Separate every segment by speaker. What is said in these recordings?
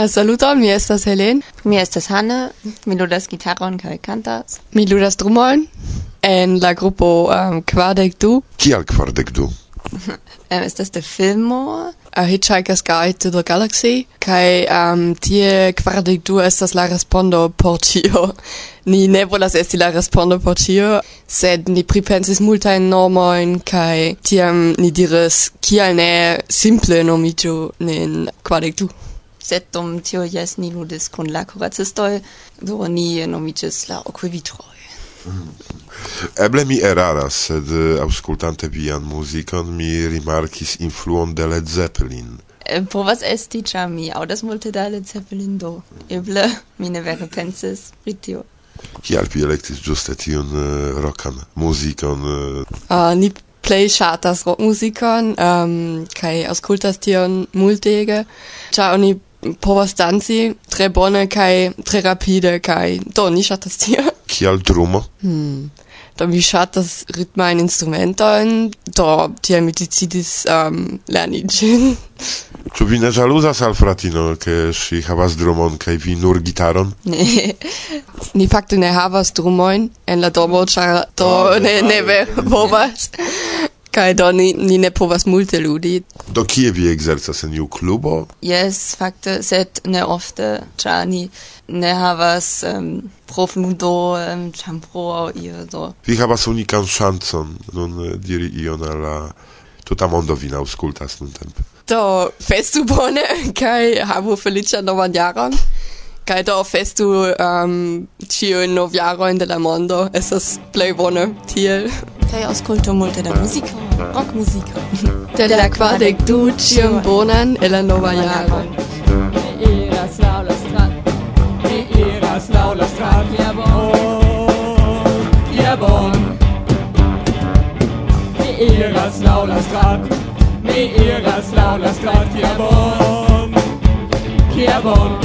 Speaker 1: Eh, saluton, mi estas Helen.
Speaker 2: Mi estas Hanne, mi ludas gitaron kaj kantas.
Speaker 1: Mi ludas drumon en la grupo um, Quardec du.
Speaker 3: Kial Quardec du?
Speaker 2: um, estas de filmo
Speaker 1: A Hitchhiker's Guide to the Galaxy kaj um, tie Quardec du estas la respondo por tio. Ni ne volas esti la respondo por tio, sed ni pripensis multajn nomojn kaj tiam ni diris kial ne simple nomiĝu nin Quardec du
Speaker 2: sed dum tio jes ni ludis kun la kuracistoj, do ni nomiĝis la okvivitroj.
Speaker 3: Mm. Eble mi eraras, sed eh, auscultante vian muzikon mi rimarkis influon de Led Zeppelin.
Speaker 2: E, povas esti, ĉar mi aŭdas multe da Led Zeppelin, do eble mi ne vere pensis pri tio.
Speaker 3: Kial vi elektis ĝuste tiun uh, rokan muzikon?
Speaker 1: Uh... Uh, ni plej ŝatas rockmuzikon um, kaj aŭskultas tion multege, ĉar oni povas danci tre bone kaj tre rapide kaj do ni ŝatas tie
Speaker 3: kial drumo
Speaker 1: hmm. do mi ŝatas ritmajn instrumentojn do tiel mi decidis um, lerni ĝin
Speaker 3: Ĉu vi ne ĵaluzas al fratino, ke ŝi havas drumon kaj vi nur gitaron?
Speaker 2: Ne,
Speaker 1: ni fakte ne havas drumojn en la domo, ĉar do oh, ne, ne, ne povas. Kaj do ni, ni ne povas multe ludi.
Speaker 3: Do kie vi ekzercas en iu klubo?
Speaker 2: Yes, fakte, sed ne ofte, ĉar ni ne havas um, profundo um, ĉambro aŭ io do.
Speaker 3: Vi havas unikan ŝancon nun eh, diri ion al la tuta mondo vin aŭskultas nuntempe.
Speaker 1: Do festu bone kaj havu feliĉan novan jaron. Kaj do festu um, ĉiujn novjarojn de la mondo. Estas plej bone tiel.
Speaker 2: Stai ascolto molta da musica, rock musica.
Speaker 1: Dell'acqua del duce bonan e la nova jaro.
Speaker 4: Iras laula strat, iras laula strat, ja bon, ja bon. Iras laula strat, iras laula strat, ja bon, ja bon.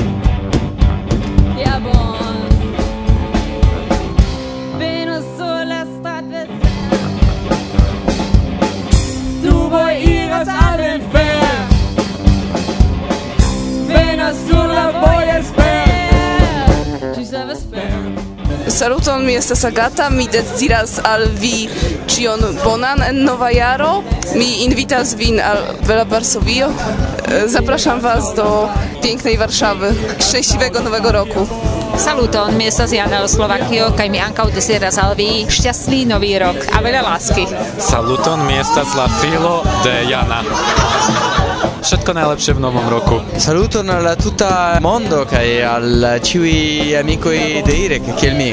Speaker 4: Ja bon.
Speaker 5: Saluton, mi estas Agata, mi deziras al vi cion bonan en Nova Jaro. Mi invitas vin al Bela Varsovio. E, zapraszam was do pięknej Warszawy. Szczęśliwego Nowego Roku.
Speaker 6: Saluton, mi estas Jana el Slovakio, kaj mi ankaŭ deziras al vi šťastný nový rok a veľa lásky.
Speaker 7: Saluton, mi estas la filo de Jana. Všetko najlepšie v novom roku.
Speaker 8: Saluton al tuta mondo kaj al ciui amicoi de Irek, kiel mi.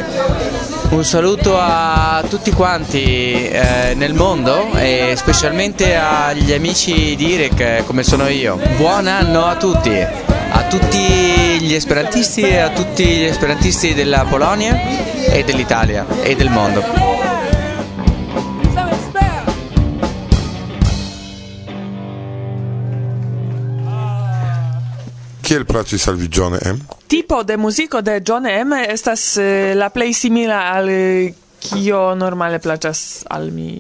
Speaker 8: Un saluto a tutti quanti eh, nel mondo e specialmente agli amici di Irek come sono io. Buon anno a tutti, a tutti gli esperantisti e a tutti gli esperantisti della Polonia e dell'Italia e del mondo.
Speaker 3: Kiel placis al vi John M?
Speaker 9: Tipo de musico de John M estas eh, la plej simila al eh, kio normale placas al mi.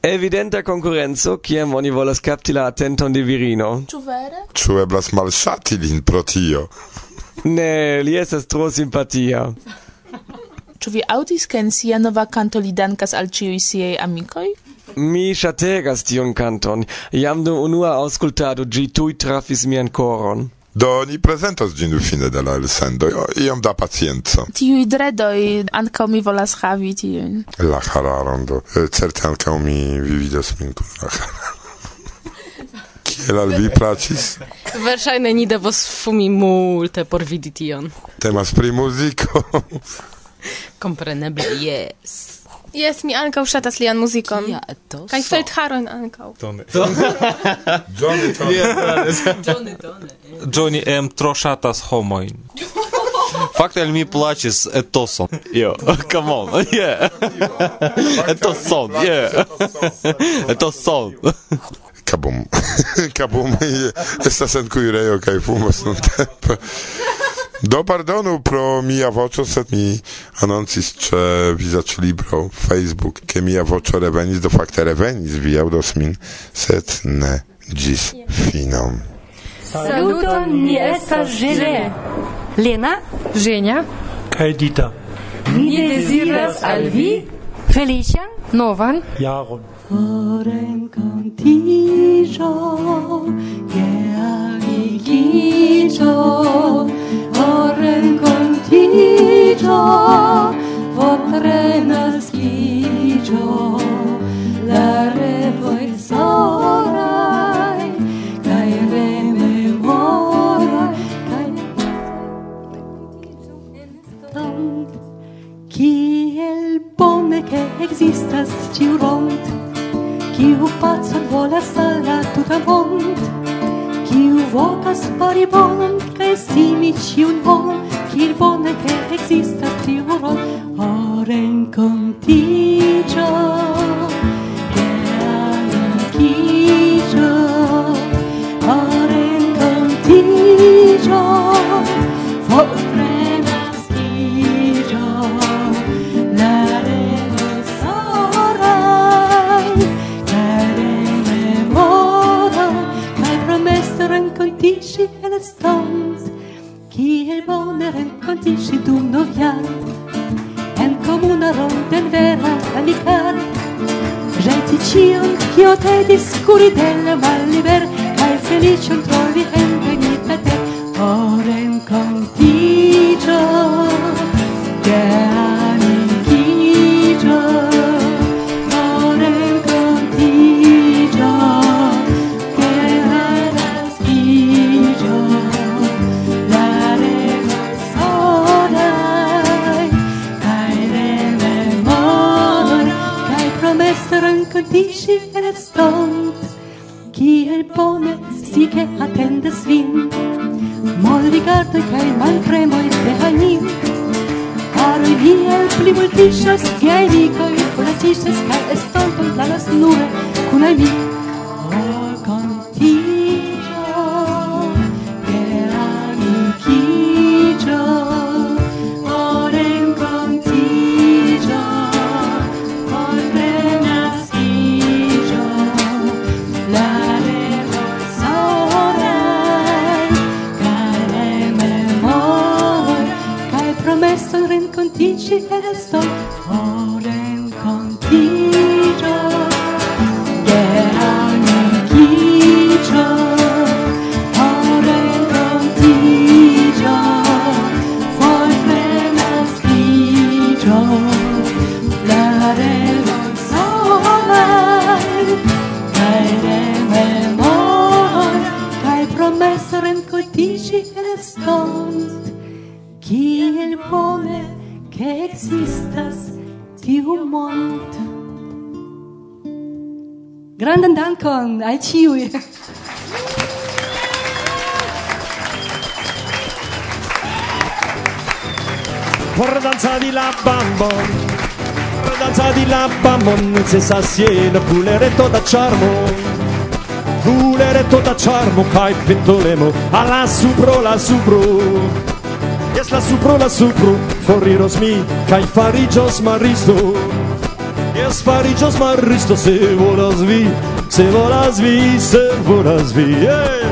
Speaker 10: Evidenta concurenzo, kiam oni volas capti la attenton di virino.
Speaker 5: Ĉu vere?
Speaker 3: Ĉu eblas malŝati lin pro tio?
Speaker 10: ne, li estas tro simpatia.
Speaker 5: Ĉu vi aŭdis ke en sia nova kanto li dankas al ĉiuj siaj amikoj?
Speaker 10: Mi ŝategas tion kanton. Jam dum unua aŭskultado ĝi tuj trafis mian koron.
Speaker 3: Do ni prezentos gin fine de la elsendo, iom da pacienco.
Speaker 5: Tiui dredoi ankaŭ mi volas havi tiujn.
Speaker 3: La hararon do, eh, certe ankaŭ mi vividos min kun la. Kiel al vi plaĉis?
Speaker 1: Verŝajne ni devos fumi multe por vidi tion.
Speaker 3: Temas pri muziko.
Speaker 1: Kompreneble, jes.
Speaker 11: Yes, mi ankaŭ ŝatas lian muzikon.
Speaker 1: Kia
Speaker 11: etoso. Kaj Feldharon ankaŭ.
Speaker 3: Tone. Johnny Tone.
Speaker 1: Johnny
Speaker 7: M. tro ŝatas homojn. Fakte al mi plaĉis etoson. Jo, come on. Yeah. Etoson. Yeah. Etoson.
Speaker 3: Kabum. Kabum. Estas en kuirejo kaj fumas nuntempe. Do pardonu pro mia voce, sed mi anoncis ĉe vizaĝlibro Facebook, che mia voce revenis, do facte revenis vi audos min, sed ne gis finom.
Speaker 12: Saluton, ni estas žele. Lena,
Speaker 13: Ĝenia
Speaker 14: kaj Dita.
Speaker 12: Mi deziras al vi feliĉan
Speaker 13: novan
Speaker 14: jaron.
Speaker 12: Corem cantijo, geagigijo, orem cantijo, votre nascijo. rincontisci e le Stons, kiel bone renkontiĝi dum novjaro, en komuna ronden vera amikaro. Ĵeti ĉion, kio te kuri de la malliber, kaj feliĉon trovi en benita ter, por renkontiĝi. ŝi restos kiel bone si sike atendas vin Malrigardoj kaj malpremoj de Hanin Haroj viaj plimultiĝas, viaj amikoj kuratiĝas kaj estonton planas nure kun amik. Oh. dici restont kiel bone che existas tiu mond grandan dankon al ciui!
Speaker 15: por danzadi la bambon per danzadi la bambon necessas iena pulere da charmo Puleretto da charmo Kai pentolemo Alla supro la supro. Yes la supro la supro Forriros mi Kai farigios maristo Yes farigios maristo Se volas vi Se volas vi Se volas vi yeah.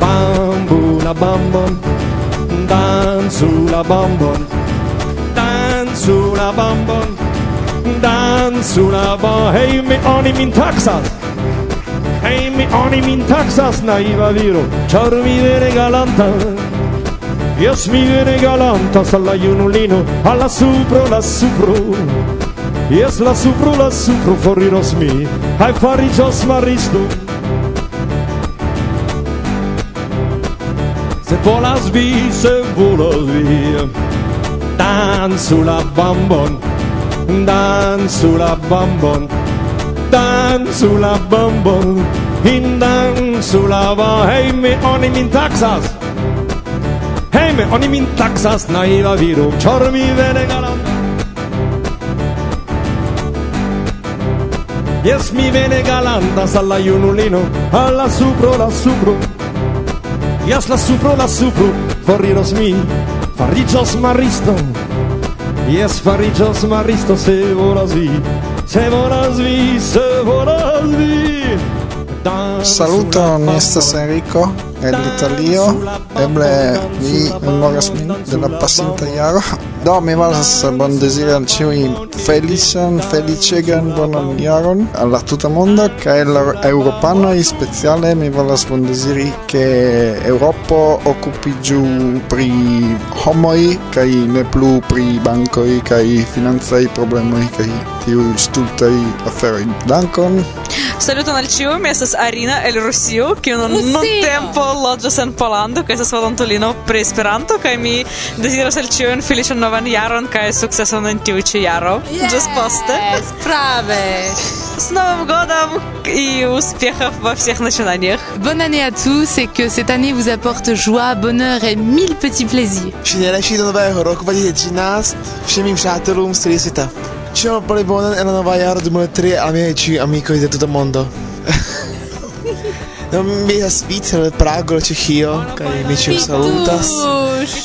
Speaker 15: Bambu la bambon Danzu la bambon Danzu la bambon Danzu la bambon. Hej mi oni min taksas Mi oni min taksas Naiva viro Char mi vere galanta Yes mi vere galanta Alla junulino Alla supro la supro. Yes la supro la supro Foriros mi Hai farigios maristo Se volas vi, se volas vi. Danzu la bambon Danzu la bambon Danzu la bambon In danzu la bambon Hej me oni min taksas Hej me oni min taksas Naiva viro Chor mi vene galanta Yes mi vene galantas alla junulino Alla supro la supro Yes la supro la supro. Forriros mi Farigios maristo Yes farigios maristo Se volas vi Se volas vi, se volas vi.
Speaker 13: Saluto, mi estas Enrico el Italio. Eble vi memoras min de la pasinta jaro. Do, mi volas bondeziri al ciui felician, felicegan bonan jaron alla tuta mondo, cae la europanoi speciale mi volas bondeziri che Europo occupi giù pri homoi, ca i ne plu pri bancoi, cae finanzai problemoi, cae tiu stultai aferoi. Dankon!
Speaker 14: Saluton al ĉiuj, mi estas Arina el Rusio, kiu nun nuntempo loĝas en Pollando, kaj estas volontulino pri Esperanto, kaj mi deziras al ĉiuj feliĉan novan jaron kaj sukceson en tiu ĉi jaro. Ĝis poste.
Speaker 2: Brave.
Speaker 14: С Новым годом и успехов во всех начинаниях.
Speaker 16: Bonne année à tous et que cette année vous apporte joie, bonheur et mille petits plaisirs.
Speaker 17: Śniadanie do nowego roku 2013. Všem přátelům z celého světa. Ciao pli bonan en la nova jaro 2003 la tri amici amicoi de tuta mondo. mi estas Vitor el Prago, Ĉeĥio, kaj mi ĉiu salutas.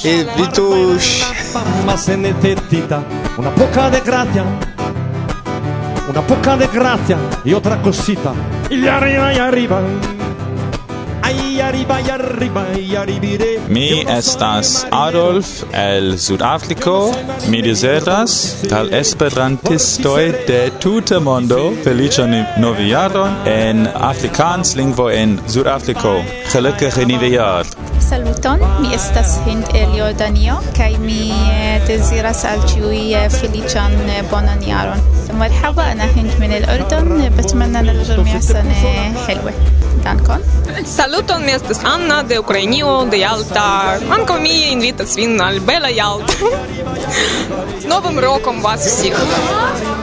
Speaker 17: E Vitush.
Speaker 15: Ma se ne tettita, una poca de gratia Una poca de gratia io otra cosita arriva, gli arriva.
Speaker 18: Mi estas Adolf el Sudafrico. Mi deseras al esperantistoj de tuta mondo feliĉan noviaron en afrikaans lingvo en Sudafrico. Gelukkig nieuwjaar
Speaker 19: saluton, mi estas Hind el Jordanio, kaj mi eh, deziras al ĉiuj eh, feliĉan eh, bonan jaron. مرحبا أنا هند من الأردن بتمنى للجميع سنة حلوة dankon.
Speaker 20: Saluton, mi estas Anna de Ukrainio, de Jalta. Ankaŭ mi invitas vin al bela Jalta. Novam rokom vas vseh.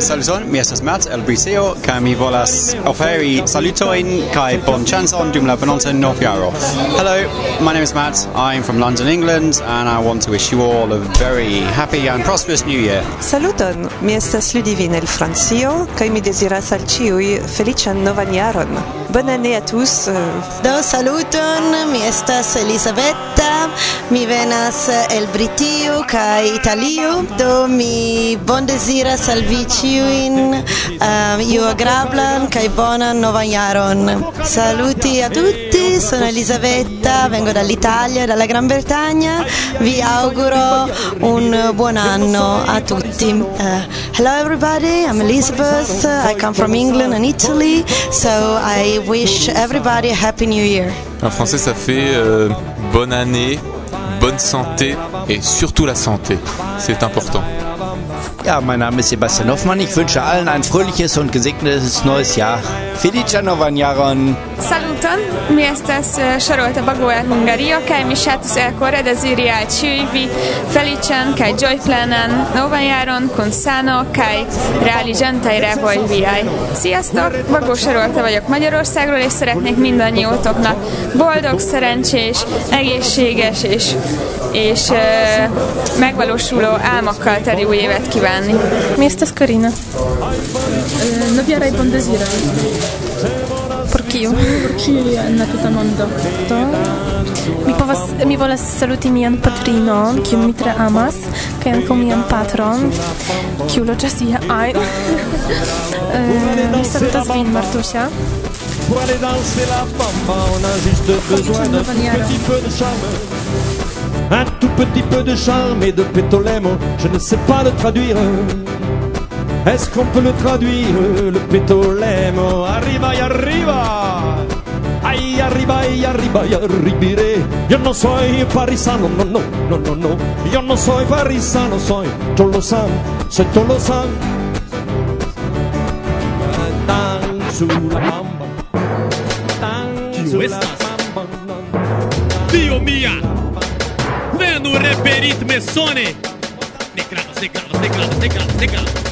Speaker 21: Saluton, mi estas Matt el Briseo, kaj mi volas oferi salutojn kaj bonĉancon dum la venonta novjaro. Hello, my name is Matt. I'm from London, England, and I want to wish you all a very happy and prosperous new year.
Speaker 22: Saluton, mi estas Ludivine el Francio, kaj mi deziras al ĉiuj feliĉan novan jaron. Bonne année à tous. Eh.
Speaker 23: Do saluton, mi estas Elisabetta, mi venas el Britio kaj Italio, do mi bon bondeziras al vi ĉiujn eh, um, iu agrablan kaj bonan novan jaron. Saluti a tutti. Sono Elisabetta, vengo dall'Italia, dalla Gran Bretagna, vi auguro un buon anno a tutti. Uh, hello everybody, I'm Elizabeth, I come from England and Italy, so I wish everybody a happy new year.
Speaker 24: En français, ça fait euh, bonne année, bonne santé et surtout la santé. C'est important.
Speaker 25: Ja, mein Name ist Sebastian Hoffmann. Ich wünsche allen ein fröhliches und gesegnetes neues Jahr. Felicia Novan Jaron.
Speaker 11: Saluton, mi estas eh, Charolta Bago el Hungario, kaj mi ŝatus elkore deziri al ĉiuj vi feliĉan kaj ĝojplenan novan jaron kun sano kaj realiĝantaj revoj viaj. Sziasztok, Bagó Sarolta vagyok Magyarországról, és szeretnék mindannyiótoknak boldog, szerencsés, egészséges és, és megvalósuló álmokkal teli új évet kívánni. Mi estas Karina?
Speaker 26: Novjara i bon desira.
Speaker 11: Por kiu?
Speaker 26: Por kiu en la tuta mondo.
Speaker 11: Do? Mi povas mi volas saluti mian patrinon, kiun mi tre amas, kaj ankaŭ mian patron, kiu loĝas ie ajn. Eh, Mi salutas vin, Martusia.
Speaker 15: Pour aller danser la bamba, on a juste besoin d'un petit peu de charme. Un tout petit peu de charme et de pétolemo, je ne sais pas le traduire. Est-ce qu'on peut le traduire, le pétolemo Arriva y arriva Ay, arriba y arriba y arribiré Yo no soy parisano, no, no, no, no, no Yo no soy parisano, soy tolosan, soy tolosan Tan su la bamba Tan
Speaker 27: Kiu
Speaker 15: su la
Speaker 27: estas? Dio mia! nu reperit mesone. Teclados, teclados, teclados, teclados, teclados.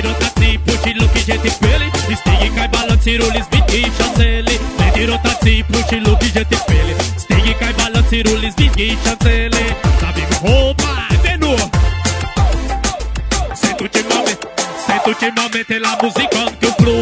Speaker 27: rotații, pucii, luchii, jeti, peli. Stigii, cai, balanțirul, izbitii, șanțele Leti, rotații, pucii, luchii, jeti, peli. Kai cai, balanțirul, izbitii, șanțele sabi hopa, de nu Se duce, mame, se duce, mame, te la musica în câmplu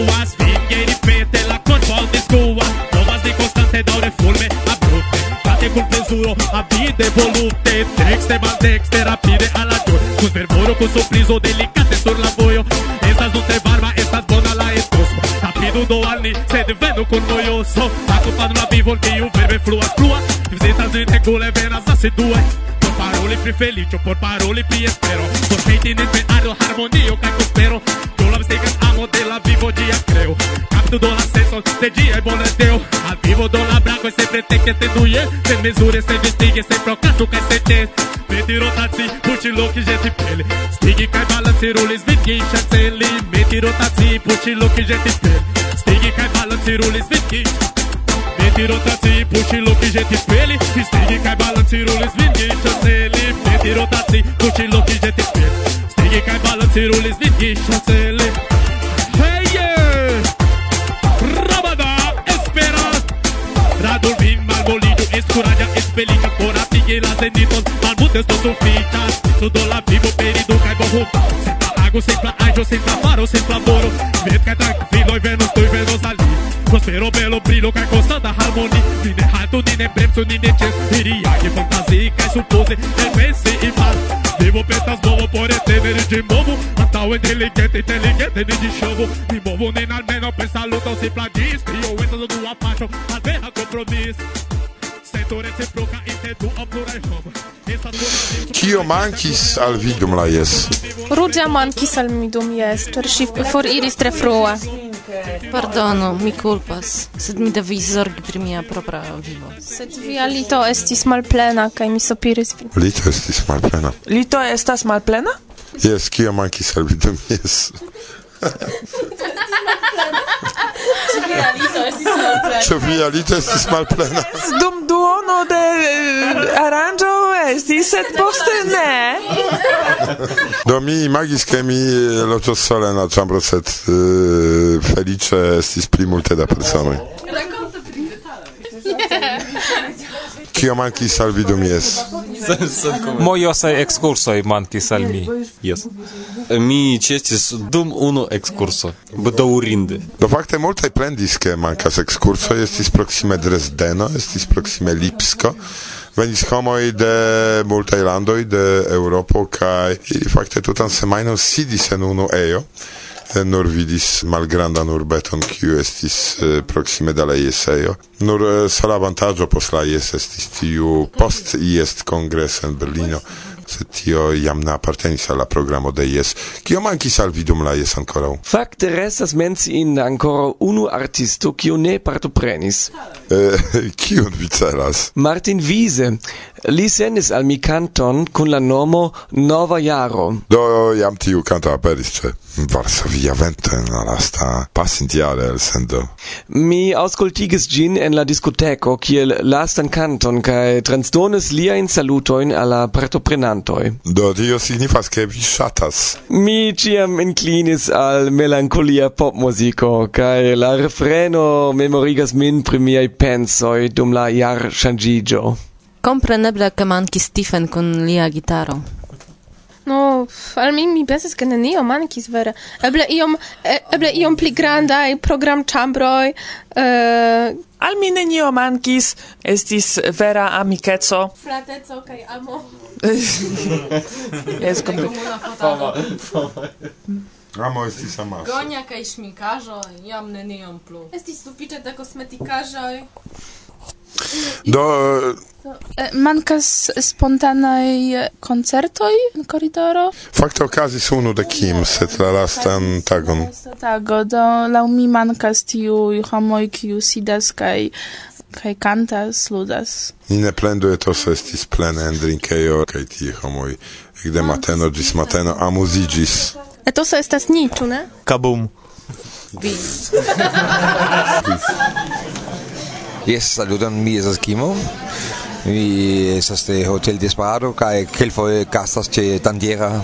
Speaker 27: sudor A vida evolute volute Trexte, bandexte, rapide a la dor Con fervor o con sorpriso Delicate sur la voio Estas nu te barba Estas bona la estos Rapido do alni Se devenu con moioso Acopado na vivo, Que o verbe flua, flua. Visitas de tegule Venas asidue parole pri feliĉo por parole pri espero. Por hejti nin pe harmonio kaj prospero Yo la mistekas amo de la vivo dia creo tudo do acesso, de dia é boneteu. A vivo do labraco e sempre tem que ter doer. Sem mesura, sem vestígio, sem procato, que sem ter. Metiro taxi, putilo que gente pele. Stig cai balanceiro, les vitki chanceli. Metiro taxi, putilo que gente pele. Stig cai balanceiro, les vitki Metiro taxi, putilo que gente pele. Stig cai balanceiro, les vitki chanceli. Metiro taxi, putilo que gente pele. Stig cai balanceiro, les vitki chanceli. curaja expelică corapii la zeniton Al mutes toți sunt fitas. Sudul vivo perido cai borru Se pra lago, sem pra aijo, sem pra faro, sem pra moro que é tranquilo, e venus tu, venus ali. Prospero belo brilho, cai constanta harmonie Dine haltu, é dine bremsu, é dine ces é Hiriage, fantazii, cai supoze El pense e mal Vivo petas novo, por etevere de novo Natal é inteligente, inteligente, nem de chão me movo, nem na menor, pensa luta, se pra disco E eu entro do paixão, a guerra compromisso.
Speaker 3: Kio mankis al vi dum la jes?
Speaker 11: Ruĝa mankis al mi dum jes, ĉar ŝi foriris tre frue.
Speaker 2: Pardonu, mi kulpas, sed mi devis zorgi pri mia propra vivo.
Speaker 11: Sed via lito estis malplena kaj mi sopiris.
Speaker 3: Lito estis malplena.
Speaker 28: Lito estas malplena?
Speaker 3: Jes, kio mankis al vi dum jes. Ĉu via lito estis malplena?
Speaker 28: Dum duono de eh, aranĝo estis, sed poste ne.
Speaker 3: Do mi imagis ke mi eh, loĝos sole en la ĉambro, sed eh, feliĉe estis pli multe da personoj. Kio mankis al vi dum jes?
Speaker 29: Mojosaj ekskursoj mankis al mi. Yes. Mi ĉeestis dum unu ekskurso, bedaŭrinde.
Speaker 3: Do fakte multaj plendis ke mankas ekskursoj estis proksime Dresdeno, estis proksime Lipsko. venis homoj de multaj landoj de Eŭropo kaj fakte tutan semajnon sidis en unu ejo. Eh, nur vidis malgrandan urbeton kiu estis eh, proksime de la ISEO. Nur eh, sala avantaĝo post la IES estis tiu post IES kongres en Berlino se tio jam ne apartenis al la programo de IES. Kio mankis al vi dum la IES ankoraŭ?
Speaker 28: Fakte restas menciinda ankoraŭ unu artisto kiu ne partoprenis.
Speaker 3: Eh, kiun vi celas?
Speaker 28: Martin Wiese. Li sendis al mi canton kun la nomo Nova Jaro.
Speaker 3: Do jam tiu canto aperis ĉe Varsovia Vento en la lasta pasintjare elsendo.
Speaker 28: Mi aŭskultigis gin en la diskoteko kiel lastan canton kaj transdonis liajn salutojn al la partoprenantoj.
Speaker 3: Do tio signifas ke vi ŝatas.
Speaker 28: Mi ciam inclinis al melankolia popmuziko kaj la refreno memorigas min pri miaj pensoj dum la jarŝanĝiĝo
Speaker 2: compreneble che manchi Stephen con lia gitaro.
Speaker 11: No, al mi mi pensis ke nenio mankis vere. Eble iom e, eble iom pli grandaj program ĉambroj. Uh...
Speaker 28: Al mi nenio mankis, estis vera amikeco.
Speaker 11: Frateco kaj amo.
Speaker 28: Jest kompletnie.
Speaker 3: Amo estis amaso.
Speaker 2: Gonia kaj szminkarzo, jam neniom plu.
Speaker 11: Estis sufiĉe da kosmetikaĵoj.
Speaker 3: Do...
Speaker 26: Eh, mancas spontanai concertoi eh, in corridoro?
Speaker 3: Fakte okazis unu de kim, sed la lastan tagon.
Speaker 26: La tago, do lau mi mancas tiui homoi kiu sidas kai kai cantas, ludas.
Speaker 3: Mi ne plendu etos estis plene en drinkejo kai ti homoi ekde ah, mateno gis mateno amuzigis.
Speaker 11: Etos estas ni, ĉu ne?
Speaker 29: Kabum.
Speaker 30: Yes, saluton mi es Eskimo. Mi es este hotel de Sparado, kai kel foi castas che Tandiera.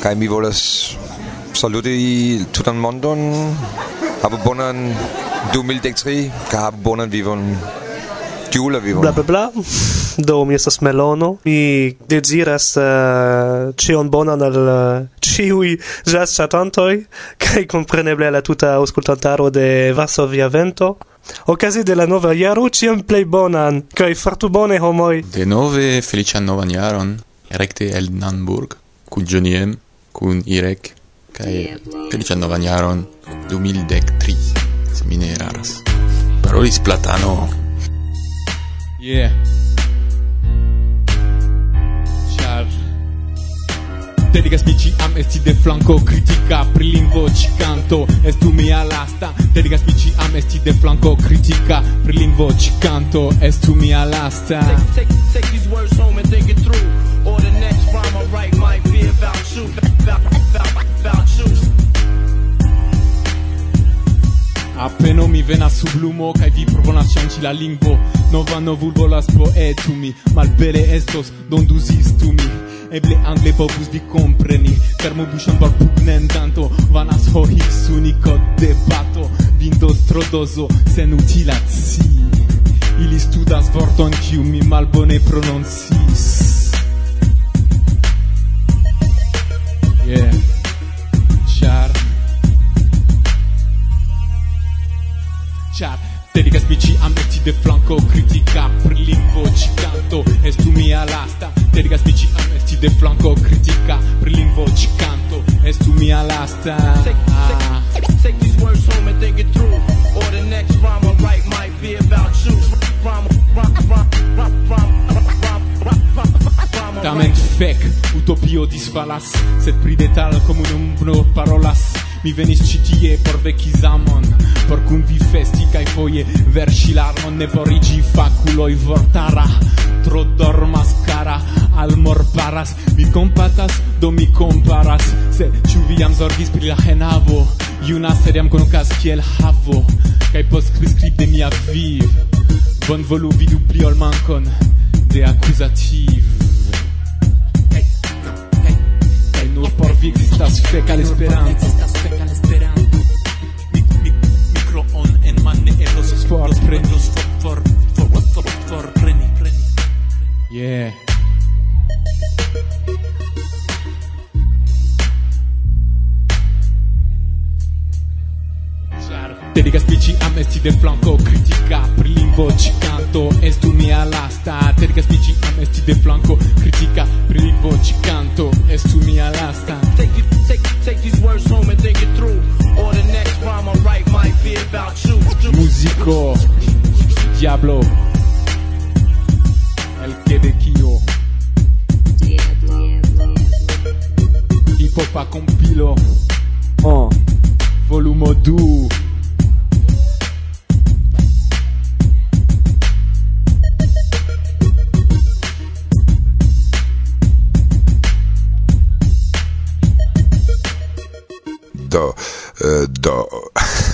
Speaker 30: Kai mi volas saluti tutan mondon. Habe bonan 2013, kai habe bonan vivon. Jule vivon.
Speaker 31: Bla bla bla. Do mi estas melono mi deziras eh, uh, ĉion bonan al eh, ĉiuj uh, ĵazŝatantoj kaj kompreneble al la tuta aŭskultantaro de Varsovia Vento. Ocasi de la nova iaro, ciam plei bonan, cae fartu bone homoi.
Speaker 24: De nove felician novan iaron, recte el Nanburg, cu Joniem, cun Irek, cae felician novan iaron, 2013, se mine eraras. Parolis Platano.
Speaker 32: Yeah. Degas mi ciam esti de flanco critica pri lingvo ci canto. Estu mia lasta. Degas mi ciam esti de flanco critica pri lingvo ci canto. Estu mia lasta.
Speaker 33: Take, take, take these words home and think it through. Or the next rhyme I write might be about you about, about, about you.
Speaker 32: Appeno mi venas sub lumo kaj vi proponas ŝanĝi la lingvo Nova novul volas poetumi Malbele estos donduzistu mi. Eble angle povus vi kompreni por pugnendanto Vanas ho Higgs uniko debato. Vindo trodozo senutila ci Ili studas vorton kiu mi malbone prononcis. Yeah. Char Char Dedica spici a metti de flanco critica per l'invoci canto estumi all'asta Dedica spici a metti de flanco critica per l'invoci canto estumi lasta
Speaker 33: take, take, take these words home and think it through Or the next rhyme I write might be about you Rhyme, rhyme, rhyme, rhyme, rhyme, rhyme,
Speaker 32: Tamen fek utopio disfalas, sed pri detal komunum nur parolas. Mi venis ĉi tie por veki zamon Por kun vi festi kaj foje verŝi larmon. Ne foriĝi fakuloj vortara Tro dormas kara, al morparas Mi kompatas, do mi komparas. Se ĉu vi jam zorgis pri la henavo? Juna seriam konokas kiel havo Kaj post priskrib de mia viv Bon volu vidu pli ol mankon de accusativ Kaj nur por vi existas fekal esperanto. for. Prenos for for for for for? Preni Preni Yeah. Dedica spicci a messi del flanco Critica per lingvo ci canto Estu mia lasta. Dedica spicci a messi del flanco Critica per lingvo ci canto Estu mia diablo. El quebequio hipopa compilo. Oh. volumo 2
Speaker 3: do eh, do.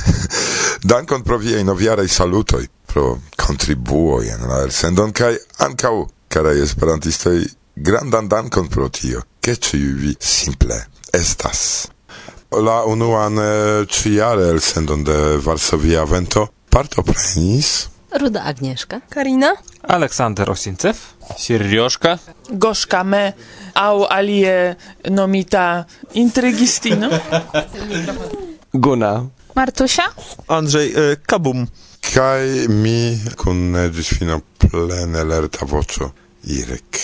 Speaker 3: Dankon pro viaj noviaraj salutoj pro contribuoian la elsendon, kai ancau, carai esperantistoi, grandan dankon pro tio, che ciu vi simple estas. La unuan eh, ciare elsendon de Varsovia Vento partoprenis
Speaker 6: Ruda Agnieszka.
Speaker 26: Karina.
Speaker 7: Aleksander Osincew. Seriożka.
Speaker 11: Gorzka me au alie nomita intrygistino.
Speaker 28: Guna.
Speaker 26: Martusia.
Speaker 31: Andrzej e, Kabum.
Speaker 3: Kai mi kun gis fino plene lerta voco Irek.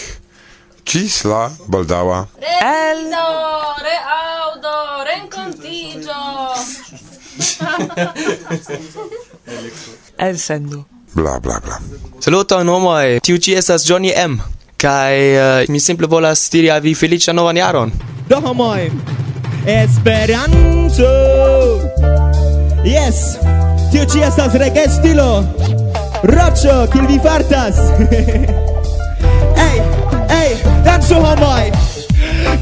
Speaker 3: Cis la baldawa.
Speaker 11: Reaudo,
Speaker 26: reaudo, rencontigio.
Speaker 11: El sendo.
Speaker 3: Bla bla bla.
Speaker 34: Saluton homoj, tiu ĉi estas Johnny M. Kaj uh, mi simple volas diri al vi feliĉan novan jaron.
Speaker 35: Do homoj, Esperanto! Yes! Tio ci estas reggae stilo. Rocio, kiel vi fartas? Ej, ej, dancu homoj.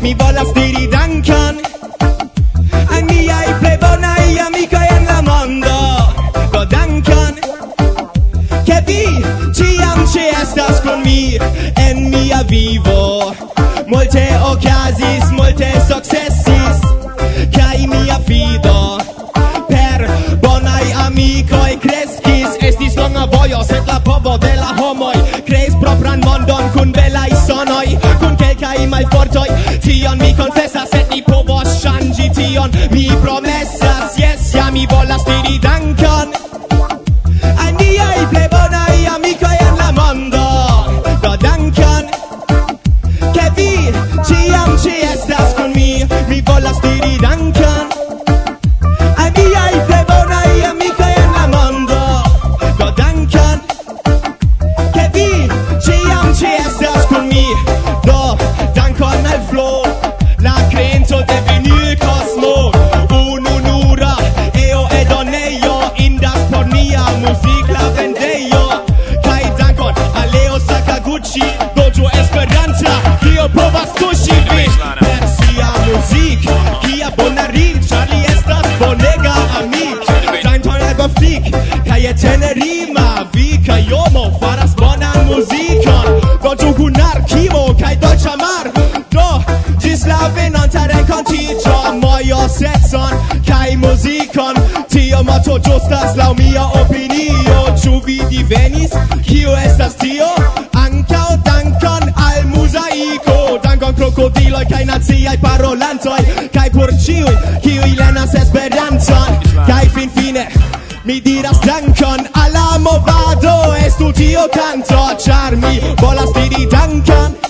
Speaker 35: Mi volas diri dankon vortoj Tion mi konfesas, et ni povos ŝanĝi tion Mi promesis costas laŭ mia opinio Ĉu vi divenis? Kio estas tio? Ankaŭ dankon al muzaiko Dankon krokodiloj kaj naciaj parolantoj Kaj por ĉiuj kiuj lernas Esperanton Kaj finfine mi diras dankon al la movado Estu tio canto ĉar mi volas diri dankon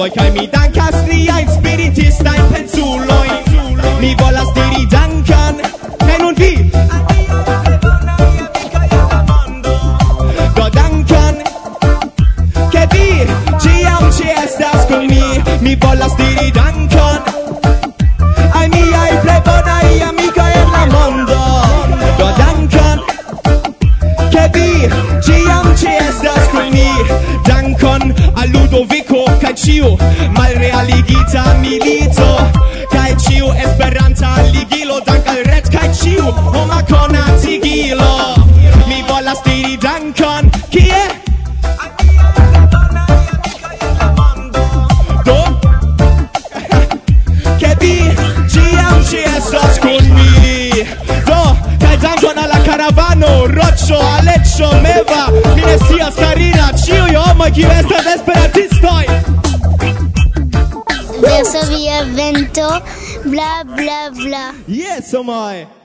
Speaker 35: reguloj kaj mi dankas liajn spiritistajn pensulojn Mi volas diri dankan kaj nun vi? Do dankan ke vi? Ĉiam ĉi kun mi. Mi volas diri dankan ciu malrealigita milito. Kaj ciu esperanta ligilo dankal ret kaj ciu homa konatigilo mi volas diri dankon kie? Do? Ke vi ĉiam ĉi estas kun mi. Do? Kaj dankon al la karavano roĉo aleĉo meva. Mi ne scias karina ĉiuj homoj kiu estas
Speaker 36: evento vento, bla bla bla.
Speaker 35: Yes, oh my!